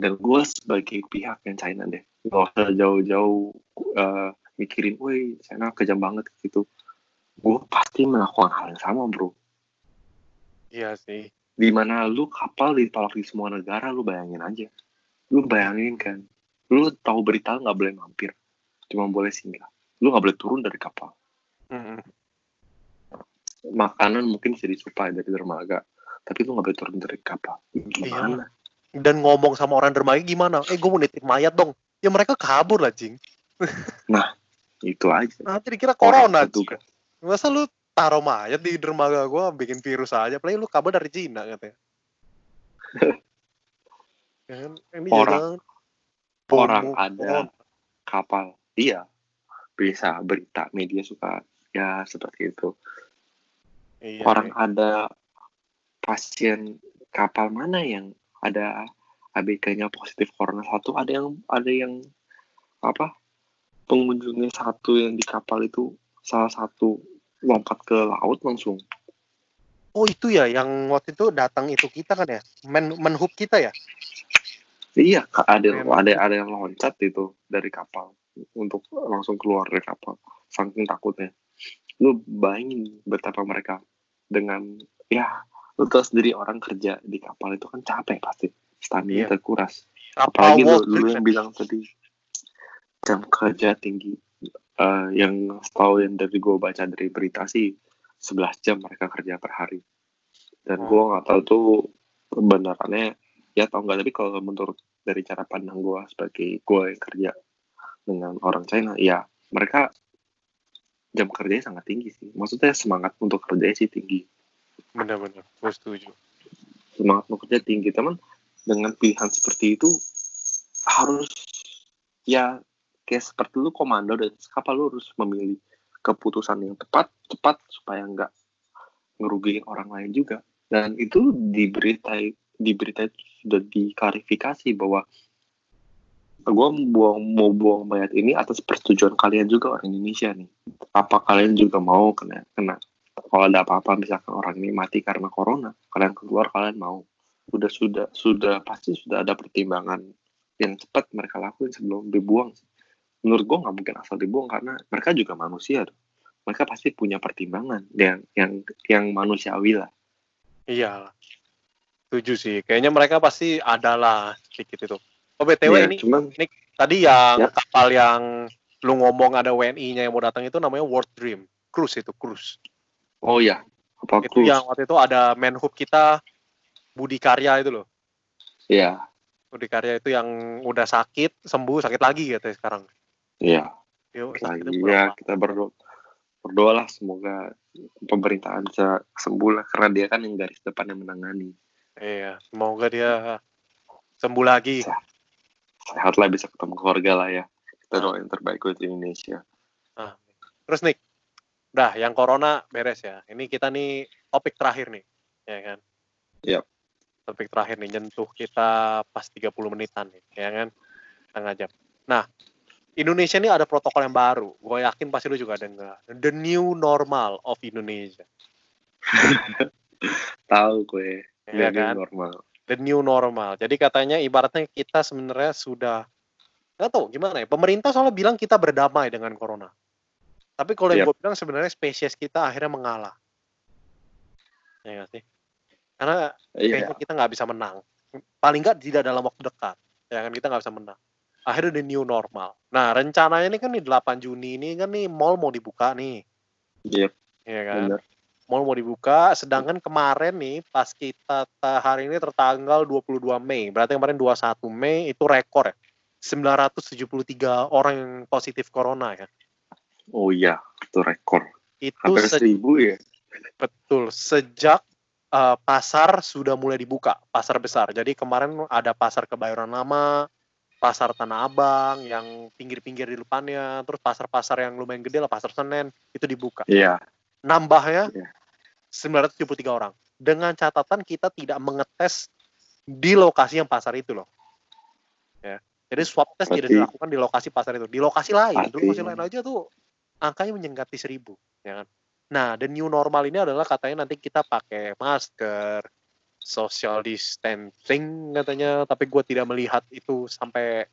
dan gue sebagai pihak yang China deh. Gak usah jauh-jauh uh, mikirin woi China kejam banget gitu. Gue pasti melakukan hal yang sama bro. Iya sih. Di mana lu kapal ditolak di semua negara lu bayangin aja. Lu bayangin kan lu tahu berita nggak boleh mampir cuma boleh singgah. Lu nggak boleh turun dari kapal. Mm-hmm. makanan mungkin bisa disuplai dari dermaga tapi lu nggak boleh turun dari kapal. Gimana? Iya dan ngomong sama orang dermaga gimana? Eh, gue mau nitip mayat dong. Ya mereka kabur lah, Jing. nah, itu aja. Nanti dikira corona, itu kan. Masa lu taruh mayat di dermaga gue bikin virus aja. Apalagi lu kabur dari Cina katanya. kan, ini orang, orang ada kapal. Iya, bisa berita media suka ya seperti itu. Iya, orang iya. ada pasien kapal mana yang ada ABK-nya positif corona satu ada yang ada yang apa pengunjungnya satu yang di kapal itu salah satu lompat ke laut langsung. Oh itu ya yang waktu itu datang itu kita kan ya? Men menhub kita ya? Iya ada ada ada yang loncat itu dari kapal untuk langsung keluar dari kapal saking takutnya. Lu bayangin betapa mereka dengan ya lu tau sendiri orang kerja di kapal itu kan capek pasti. Stamina iya. terkuras. Apalagi lu, lu yang bilang tadi jam kerja tinggi uh, yang setahu yang dari gue baca dari berita sih 11 jam mereka kerja per hari. Dan gue nggak tahu tuh kebenarannya ya tau nggak tapi kalau menurut dari cara pandang gue sebagai gue yang kerja dengan orang China ya mereka jam kerjanya sangat tinggi sih. Maksudnya semangat untuk kerja sih tinggi benar-benar gue setuju. Semangat bekerja tinggi teman. Dengan pilihan seperti itu harus ya kayak seperti lu komando dan kapal lu harus memilih keputusan yang tepat cepat supaya nggak ngerugiin orang lain juga. Dan itu di berita di berita itu sudah diklarifikasi bahwa gue buang mau buang mayat ini atas persetujuan kalian juga orang Indonesia nih. Apa kalian juga mau kena kena kalau ada apa-apa misalkan orang ini mati karena corona kalian keluar kalian mau sudah sudah sudah pasti sudah ada pertimbangan yang cepat mereka lakuin sebelum dibuang menurut gue nggak mungkin asal dibuang karena mereka juga manusia tuh. mereka pasti punya pertimbangan yang yang yang manusiawi lah Iya. Setuju sih. Kayaknya mereka pasti adalah sedikit itu. Oh BTW Iya, ini cuman tadi yang Ya. kapal yang lu ngomong ada WNI-nya yang mau datang itu namanya World Dream. Cruise itu, cruise. Oh ya apa Itu yang waktu itu ada menhub kita Budi Karya itu loh. Iya, Budi Karya itu yang udah sakit, sembuh, sakit lagi gitu sekarang. iya Yuk, ya pura-pura. kita berdoa berdoalah semoga pemerintahan bisa sembuh lah karena dia kan yang garis depan yang menangani Iya, semoga dia sembuh lagi. Sa- sehat lah bisa ketemu keluarga lah ya kita Ah. doain terbaik buat Indonesia Terus nih, udah yang corona beres ya. Ini kita nih topik terakhir nih, ya kan? Yap. Topik terakhir nih nyentuh kita pas 30 menitan nih, ya kan? Setengah jam. Nah, Indonesia ini ada protokol yang baru. Gue yakin pasti lu juga dengar. The new normal of Indonesia. tahu gue Ya dia kan? normal The new normal. Jadi katanya ibaratnya kita sebenarnya sudah nggak tahu gimana ya. Pemerintah soalnya bilang kita berdamai dengan corona. Tapi kalau yang gue bilang sebenarnya spesies kita akhirnya mengalah. Ya nggak sih? Karena kayaknya kita nggak bisa menang. Paling nggak tidak dalam waktu dekat. Ya kan kita nggak bisa menang. Akhirnya the new normal. Nah rencananya ini kan nih 8 Juni ini kan nih mall mau dibuka nih. iya Ya kan? benar Mall mau dibuka, sedangkan kemarin nih pas kita ta- hari ini tertanggal 22 Mei, berarti kemarin 21 Mei itu rekor ya. 973 orang yang positif corona ya. Oh iya itu rekor Itu hampir se- seribu ya betul sejak uh, pasar sudah mulai dibuka, pasar besar. Jadi kemarin ada pasar Kebayoran Lama, pasar Tanah Abang yang pinggir-pinggir di depannya, terus pasar-pasar yang lumayan gede lah, pasar Senen itu dibuka. iya nambahnya Iya. 973 orang. Dengan catatan kita tidak mengetes di lokasi yang pasar itu loh. Ya. Jadi swab test tidak Berarti- dilakukan di lokasi pasar itu. Di lokasi lain, di lokasi lain aja tuh angkanya menyenggati seribu. Ya kan? Nah, the new normal ini adalah katanya nanti kita pakai masker, social distancing katanya, tapi gue tidak melihat itu sampai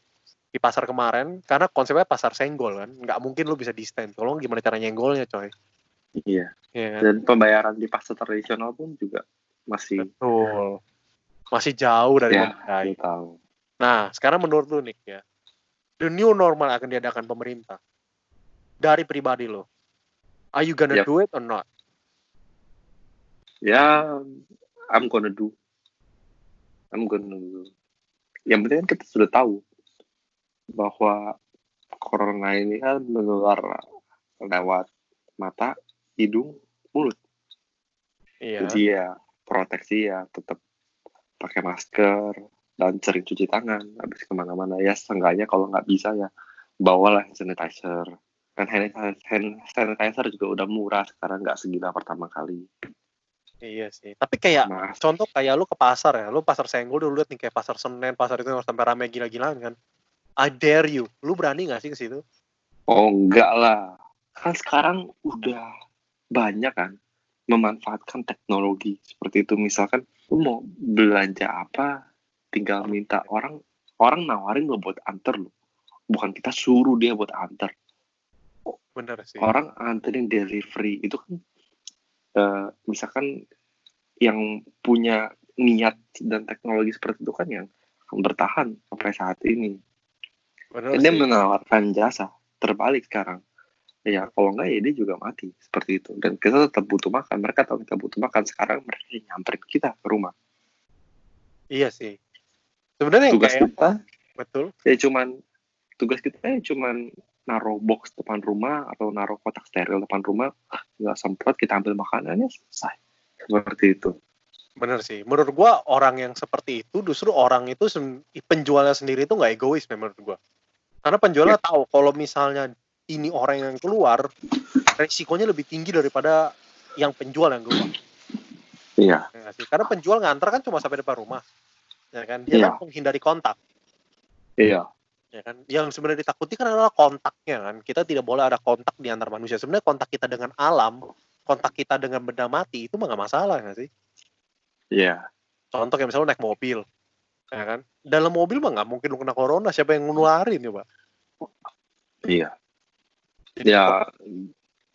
di pasar kemarin karena konsepnya pasar senggol kan nggak mungkin lu bisa distance tolong gimana cara nyenggolnya coy iya Iya kan? dan pembayaran di pasar tradisional pun juga masih Betul. Masih jauh dari Ya, tahu Nah, sekarang menurut lu Nick ya, the new normal akan diadakan pemerintah. Dari pribadi lo. Are you gonna Yep. do it or not? ya I'm gonna do I'm gonna do yang penting kan kita sudah tahu bahwa corona ini kan menular lewat mata hidung mulut Iya. jadi ya proteksi ya tetap pakai masker dan sering cuci tangan habis ke mana-mana ya seenggaknya kalau nggak bisa ya bawalah hand sanitizer kan hand hand sanitizer juga udah murah sekarang nggak segila pertama kali Iya sih. Tapi kayak mas contoh kayak lu ke pasar ya, lu pasar Senggol dulu lihat nih kayak pasar Senen, pasar itu yang sampai rame gila-gilaan kan. I dare you. Lu berani gak sih ke situ? Oh enggak lah. Kan sekarang udah banyak kan memanfaatkan teknologi seperti itu. Misalkan lu mau belanja apa, tinggal minta orang orang nawarin lo buat anter lo. Bukan kita suruh dia buat anter. Bener sih. Orang anterin delivery itu kan eh, misalkan yang punya niat dan teknologi seperti itu kan yang bertahan sampai saat ini. Bener dia menawarkan jasa terbalik sekarang ya kalau enggak ya dia juga mati seperti itu dan kita tetap butuh makan mereka tahu kita butuh makan sekarang mereka nyamperin kita ke rumah Iya sih. Sebenarnya tugas kayak kita betul. ya cuman tugas kita ya cuman naruh box depan rumah atau naruh kotak steril depan rumah ah, nggak semprot kita ambil makanannya selesai seperti itu Bener sih. Menurut gua orang yang seperti itu justru orang itu penjualnya sendiri itu nggak egois menurut gua. Karena penjualnya tahu kalau misalnya ini orang yang keluar, resikonya lebih tinggi daripada yang penjual yang keluar. iya Ya sih? Karena penjual ngantar kan cuma sampai depan rumah. Ya kan? Dia Iya. kan menghindari kontak. iya Ya kan? Yang sebenarnya ditakuti kan adalah kontaknya kan. Kita tidak boleh ada kontak di antar manusia. Sebenarnya kontak kita dengan alam kontak kita dengan benda mati itu mah nggak masalah nggak sih? Iya. Contoh kayak misalnya naik mobil, ya kan? Dalam mobil mah nggak mungkin lu kena corona, siapa yang nularin coba? Iya. Jadi, Ya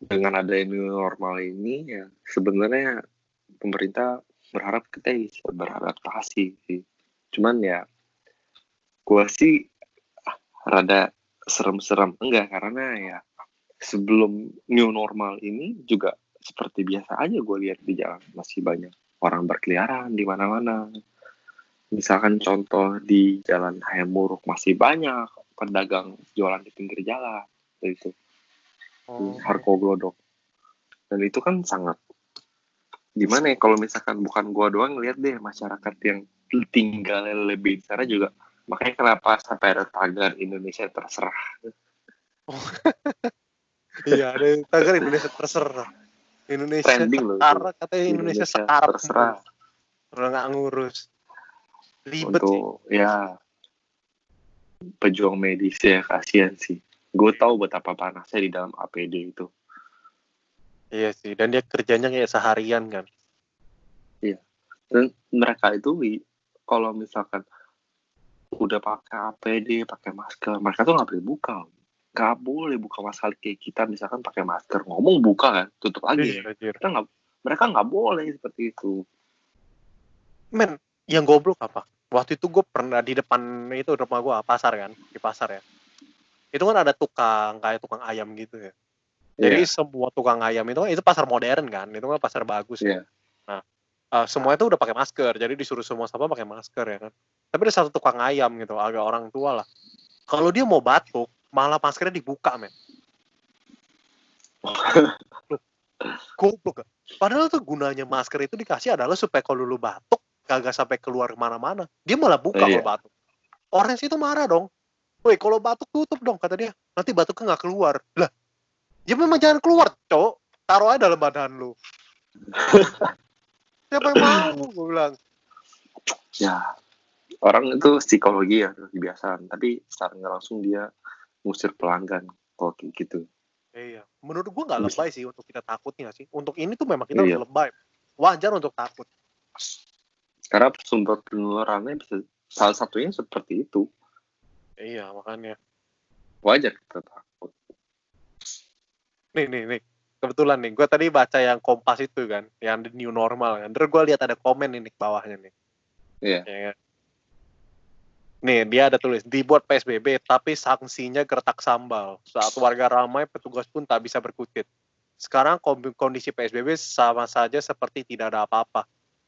dengan ada new normal ini ya sebenarnya pemerintah berharap kita bisa beradaptasi sih. Cuman ya gua sih rada serem-serem. Enggak karena ya sebelum new normal ini juga seperti biasa aja gue lihat di jalan. Masih banyak orang berkeliaran di mana-mana. Misalkan contoh di Jalan Hayam Muruk masih banyak pedagang jualan di pinggir jalan. Itu oh, Harko Glodok. Dan itu kan sangat gimana ya kalau misalkan bukan gua doang lihat deh masyarakat yang tinggalnya lebih di sana juga makanya kenapa sampai ada tagar Indonesia terserah iya, ada tagar Indonesia terserah. Indonesia trending loh setara katanya Indonesia, setara terserah Udah nggak ngurus. Ribet sih. untuk ya pejuang medis ya kasihan sih gue tahu betapa panasnya di dalam APD itu Iya sih, dan dia kerjanya kayak seharian kan. dan mereka itu kalau misalkan udah pakai APD pakai masker mereka tuh nggak boleh buka nggak boleh buka masker kayak kita misalkan pakai masker ngomong buka kan tutup lagi Iya, anjir. mereka nggak mereka nggak boleh seperti itu Men, yang goblok apa? Waktu itu gue pernah di depan itu rumah gue pasar kan, di pasar ya. Itu kan ada tukang kayak tukang ayam gitu ya. Jadi Iya. semua tukang ayam itu itu pasar modern kan, itu kan pasar bagus. Iya. Ya. Nah, eh, semua itu udah pakai masker, jadi disuruh semua sama pakai masker ya kan. Tapi ada satu tukang ayam gitu, agak orang tua lah. Kalau dia mau batuk, malah maskernya dibuka men. Goblok? Padahal tuh gunanya masker itu dikasih adalah supaya kalau lu batuk kagak sampai keluar ke mana-mana. Dia malah buka Iya. kalau batuk. Orang situ marah dong. Woi, kalau batuk tutup dong kata dia. Nanti batuknya nggak keluar. Lah, ya memang jangan keluar, cowok. Taruh aja dalam badan lu. Siapa yang mau? Gue bilang. ya orang itu psikologi ya kebiasaan tapi secara nggak langsung dia ngusir pelanggan kalau kayak gitu Iya. Menurut gua nggak lebay sih untuk kita takutnya sih. Untuk ini tuh memang kita Iya. harus lebay. Wajar untuk takut. karena sumber penularannya bisa salah satunya seperti itu Iya, makanya. wajar kita takut nih nih nih kebetulan nih gue tadi baca yang kompas itu kan yang the new normal kan terus gue lihat ada komen ini bawahnya nih Iya. Ya kan? Nih dia ada tulis dibuat psbb tapi sanksinya gertak sambal. Saat warga ramai petugas pun tak bisa berkutit. Sekarang kondisi psbb sama saja seperti tidak ada apa-apa.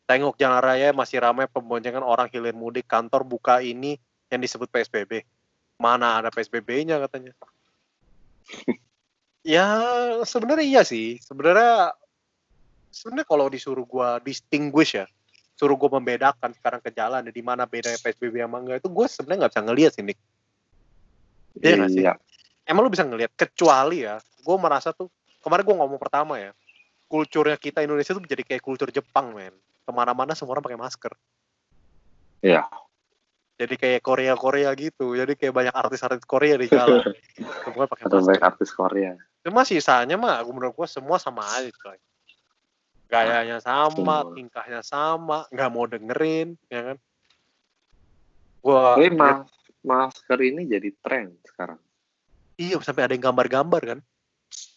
Tengok jalan raya masih ramai pemboncengan orang hilir mudik. Kantor buka ini yang disebut psbb mana ada psbb-nya katanya. Ya sebenarnya iya sih. Sebenarnya sebenarnya kalau disuruh gua distinguish ya suruh gua membedakan sekarang ke jalan di mana bedanya psbb sama enggak itu gue sebenarnya nggak bisa ngelihat sih Nick. Iya nggak sih? iya. Emang lu bisa ngelihat kecuali ya gue merasa tuh kemarin gue ngomong pertama ya kulturnya kita Indonesia tuh menjadi kayak kultur Jepang men. Ke mana-mana semua orang pakai masker. Iya. jadi kayak Korea Korea gitu jadi kayak banyak artis-artis Korea di jalan. Semua pakai atau masker. baik artis Korea. Cuma sisanya mah menurut gua semua sama aja coy. Gayanya sama, tingkahnya sama, nggak mau dengerin, ya kan? Gua tapi mas masker ini jadi tren sekarang iya sampai ada yang gambar-gambar kan.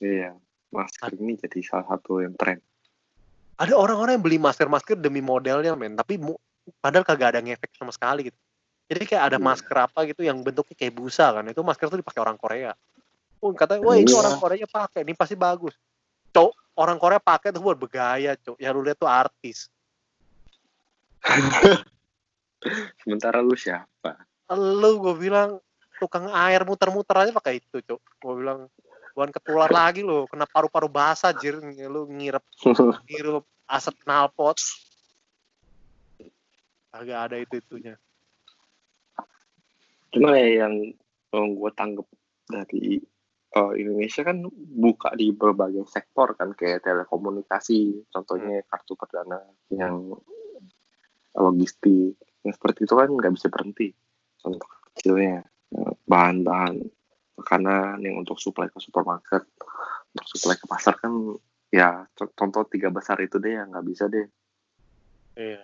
iya masker ini jadi salah satu yang tren Ada orang-orang yang beli masker-masker demi modelnya men, tapi padahal kagak ada ngefek sama sekali gitu. Jadi kayak ada Iya. masker apa gitu yang bentuknya kayak busa kan. Itu masker tuh dipakai orang Korea. Oh, katanya, wah ini Iya. orang Korea pakai, ini pasti bagus. Cok, orang Korea pakai tuh buat bergaya, cok. Ya lu lihat tuh artis. sementara lu siapa? Lu gue bilang tukang air muter-muter aja pakai itu cok gue bilang bukan ketular lagi lo kena paru-paru basah jir. Lu ngirep ngirep asap knalpot. Agak ada itu itunya. Cuma ya yang gue tanggap dari eh, Indonesia kan buka di berbagai sektor kan kayak telekomunikasi contohnya kartu perdana yang logistik. Yang seperti itu kan nggak bisa berhenti contoh kecilnya. Eh, bahan-bahan makanan yang untuk suplai ke supermarket untuk suplai ke pasar kan ya co- contoh tiga besar itu deh yang nggak bisa deh. Iya.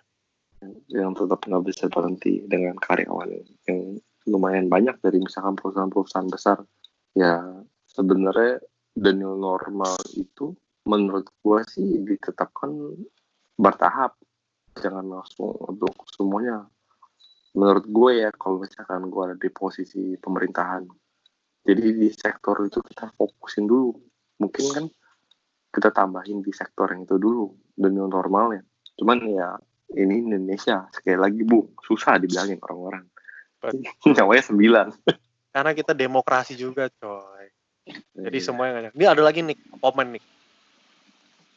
yang tetap nggak bisa berhenti dengan karyawan yang lumayan banyak dari misalkan perusahaan-perusahaan besar. Ya sebenarnya the new normal itu menurut gua sih ditetapkan bertahap. Jangan langsung untuk semuanya. Menurut gue ya kalau misalkan gue ada di posisi pemerintahan. Jadi di sektor itu kita fokusin dulu. Mungkin kan kita tambahin di sektor yang itu dulu the new normalnya cuman ya ini Indonesia. Sekali lagi bu susah dibilangin orang-orang. Nyawanya sembilan. Karena kita demokrasi juga, coy. Jadi Iya. semuanya nggak Ini ada lagi nih komen nih.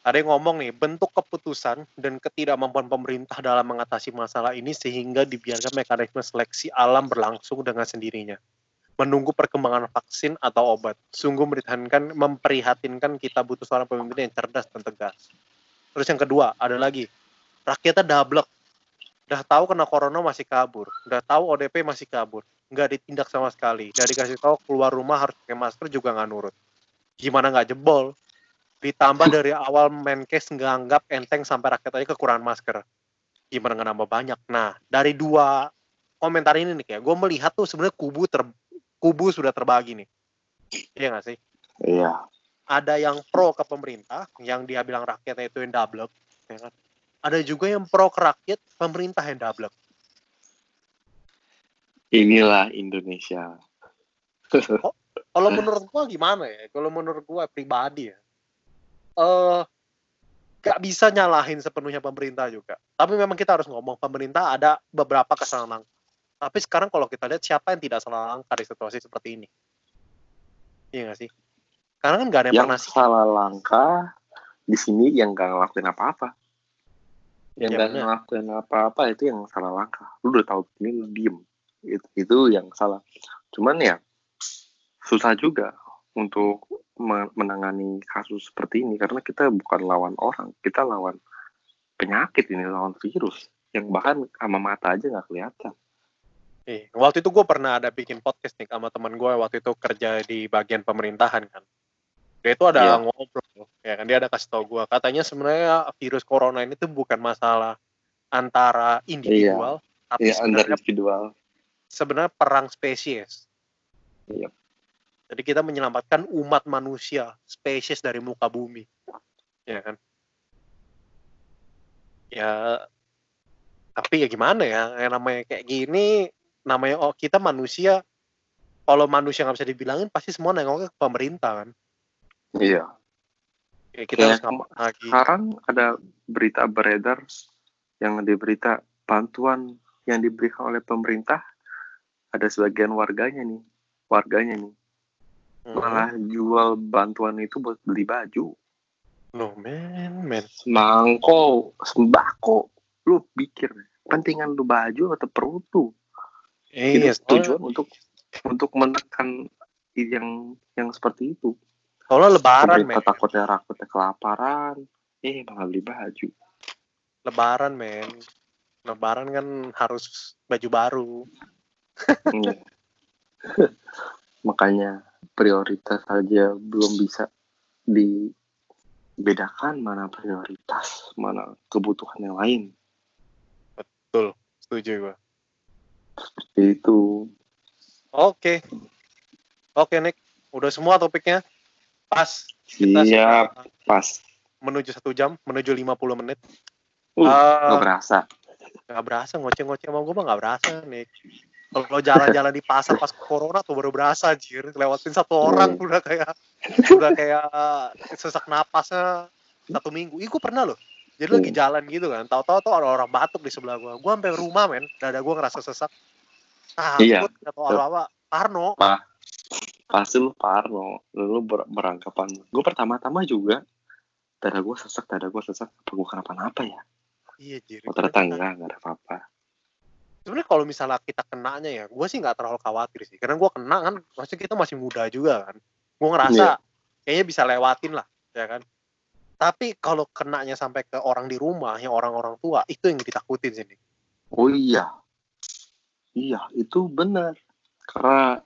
Ada yang ngomong nih, bentuk keputusan dan ketidakmampuan pemerintah dalam mengatasi masalah ini sehingga dibiarkan mekanisme seleksi alam berlangsung dengan sendirinya. Menunggu perkembangan vaksin atau obat. Sungguh memprihatinkan, memprihatinkan kita butuh seorang pemimpin yang cerdas dan tegas. Terus yang kedua, ada lagi. Rakyatnya dablek. Udah tahu kena corona masih kabur. Udah tahu ODP masih kabur nggak ditindak sama sekali. Nggak dikasih tahu keluar rumah harus pakai masker juga nggak nurut. Gimana nggak jebol? Ditambah dari awal Menkes nggak anggap enteng sampai rakyat aja kekurangan masker. Gimana nggak nambah banyak? Nah, dari dua komentar ini nih kayak gue melihat tuh sebenarnya kubu ter kubu sudah terbagi nih. Iya nggak sih? iya Ada yang pro ke pemerintah, yang dia bilang rakyatnya itu yang double, ya kan? Ada juga yang pro ke rakyat, pemerintah yang double. Inilah Indonesia kalau menurut gua gimana ya? Kalau menurut gua pribadi ya, eh gak bisa nyalahin sepenuhnya pemerintah juga. Tapi memang kita harus ngomong pemerintah ada beberapa kesalahan. Tapi sekarang kalau kita lihat siapa yang tidak salah langkah di situasi seperti ini? Iya gak sih? Karena kan gak ada yang, yang pernah salah langkah di sini yang gak ngelakuin apa-apa yang Ya, gak benar. ngelakuin apa-apa itu yang salah langkah lu udah tahu ini lu diem itu, itu yang salah cuman ya susah juga untuk me- menangani kasus seperti ini karena kita bukan lawan orang kita lawan penyakit ini lawan virus yang bahkan sama mata aja nggak kelihatan Iya. Waktu itu gue pernah ada bikin podcast nih sama teman gue waktu itu kerja di bagian pemerintahan kan. Dia itu ada Iya. ngobrol, ya kan dia ada kasih tau gue. Katanya sebenarnya virus corona ini tuh bukan masalah antara individual, tapi ya under sebenarnya individual sebenarnya perang spesies. Iya. Jadi kita menyelamatkan umat manusia, spesies dari muka bumi, ya kan? Ya, tapi ya gimana ya? Yang namanya kayak gini, namanya oh kita manusia. Kalau manusia nggak bisa dibilangin, pasti semua nengoknya ke pemerintah kan. iya Ya, kita Kayak harus lagi? sekarang ada berita beredar yang di berita bantuan yang diberikan oleh pemerintah ada sebagian warganya nih warganya nih Hmm. malah jual bantuan itu buat beli baju No man, man. mangko sembako lu pikir pentingan lu baju atau perut tuh ini Iya, tujuan untuk untuk menekan yang yang seperti itu soalnya lebaran, men. takutnya rakyatnya kelaparan eh malah beli baju Lebaran, men. Lebaran kan harus baju baru. Iya. Makanya prioritas saja belum bisa dibedakan mana prioritas, mana kebutuhan yang lain. Betul, setuju gue. Seperti itu. Oke. Oke, Nick. Udah semua topiknya? Pas. Kita Siap, sudah pas. menuju satu jam, menuju 50 menit. Uh, Eh, nggak berasa. Gak berasa, ngoceh-ngoceh sama gue mah gak berasa, Nick. Kalau jalan-jalan di pasar pas corona tuh baru berasa, anjir. Lewatin satu orang Hmm. udah kayak udah kayak sesak napasnya satu minggu. Ih, gue pernah loh. Jadi lagi Hmm. jalan gitu kan. Tahu-tahu tuh ada orang batuk di sebelah gue. Gue sampai rumah, men. Dada gue ngerasa sesak. Takut, Iya. gak tau apa-apa. Parno. Pasti lu parno. Lu ber- beranggapan. Gue pertama-tama juga. Dada gue sesak, dada gue sesak. Apa gue kenapa-napa ya? Iya, jir. Oh, ternyata enggak, enggak ada apa-apa. Sebenarnya kalau misalnya kita kenanya ya, gue sih nggak terlalu khawatir sih. Karena gue kena kan, maksudnya kita masih muda juga kan. Gue ngerasa kayaknya bisa lewatin lah, ya kan. Tapi kalau kenanya sampai ke orang di rumah, yang orang-orang tua, itu yang ditakutin sini. Oh iya. Iya, itu benar. Karena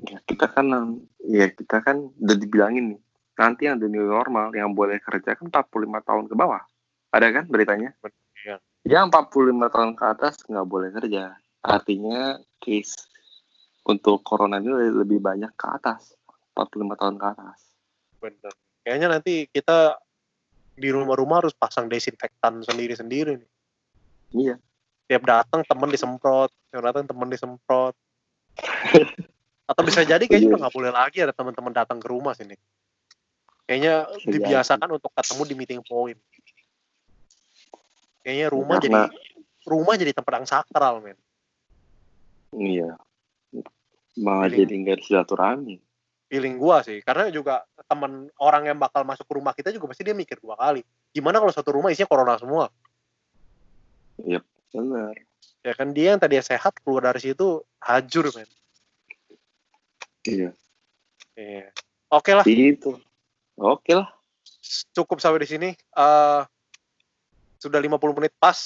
ya kita kan ya kita kan udah dibilangin nih nanti yang the new normal yang boleh kerja kan 45 tahun ke bawah. Ada kan beritanya? Yang 45 tahun ke atas nggak boleh kerja. Artinya case untuk corona ini lebih banyak ke atas. 45 tahun ke atas. Bener. Kayaknya nanti kita di rumah-rumah harus pasang desinfektan sendiri-sendiri nih. Iya. Tiap datang temen disemprot, tiap datang temen disemprot. Atau bisa jadi kayaknya Iya. udah nggak boleh lagi ada teman-teman datang ke rumah sini. Kayaknya Bisa dibiasakan untuk ketemu di meeting point. Kayaknya rumah Karena- jadi rumah jadi tempat yang sakral, men. Iya. Malah jadi nggak silaturahmi. Feeling gua sih, karena juga teman orang yang bakal masuk ke rumah kita juga pasti dia mikir dua kali. Gimana kalau satu rumah isinya corona semua? Benar. Ya kan dia yang tadi sehat keluar dari situ hajur, men. Iya. Iya. Oke lah, Itu. Oke lah. cukup sampai di sini. Eh sudah 50 menit pas.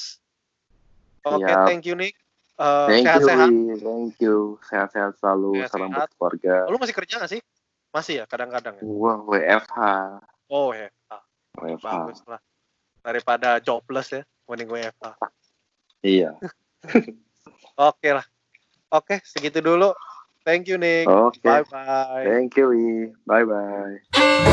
Oke, Siap. thank you Nick. Eh, Thank you, sehat-sehat. Wi. Thank you. Sehat-sehat selalu. Sehat-sehat. Salam buat keluarga. Lu masih kerja gak sih? Masih ya, kadang-kadang ya. Gua WFH. Oh ya, ah, WFH. bagus lah. Daripada jobless ya, mending FA. Iya. Oke lah. Oke, segitu dulu. Thank you Nick. Oke. Bye bye. Thank you, Wi. Bye bye.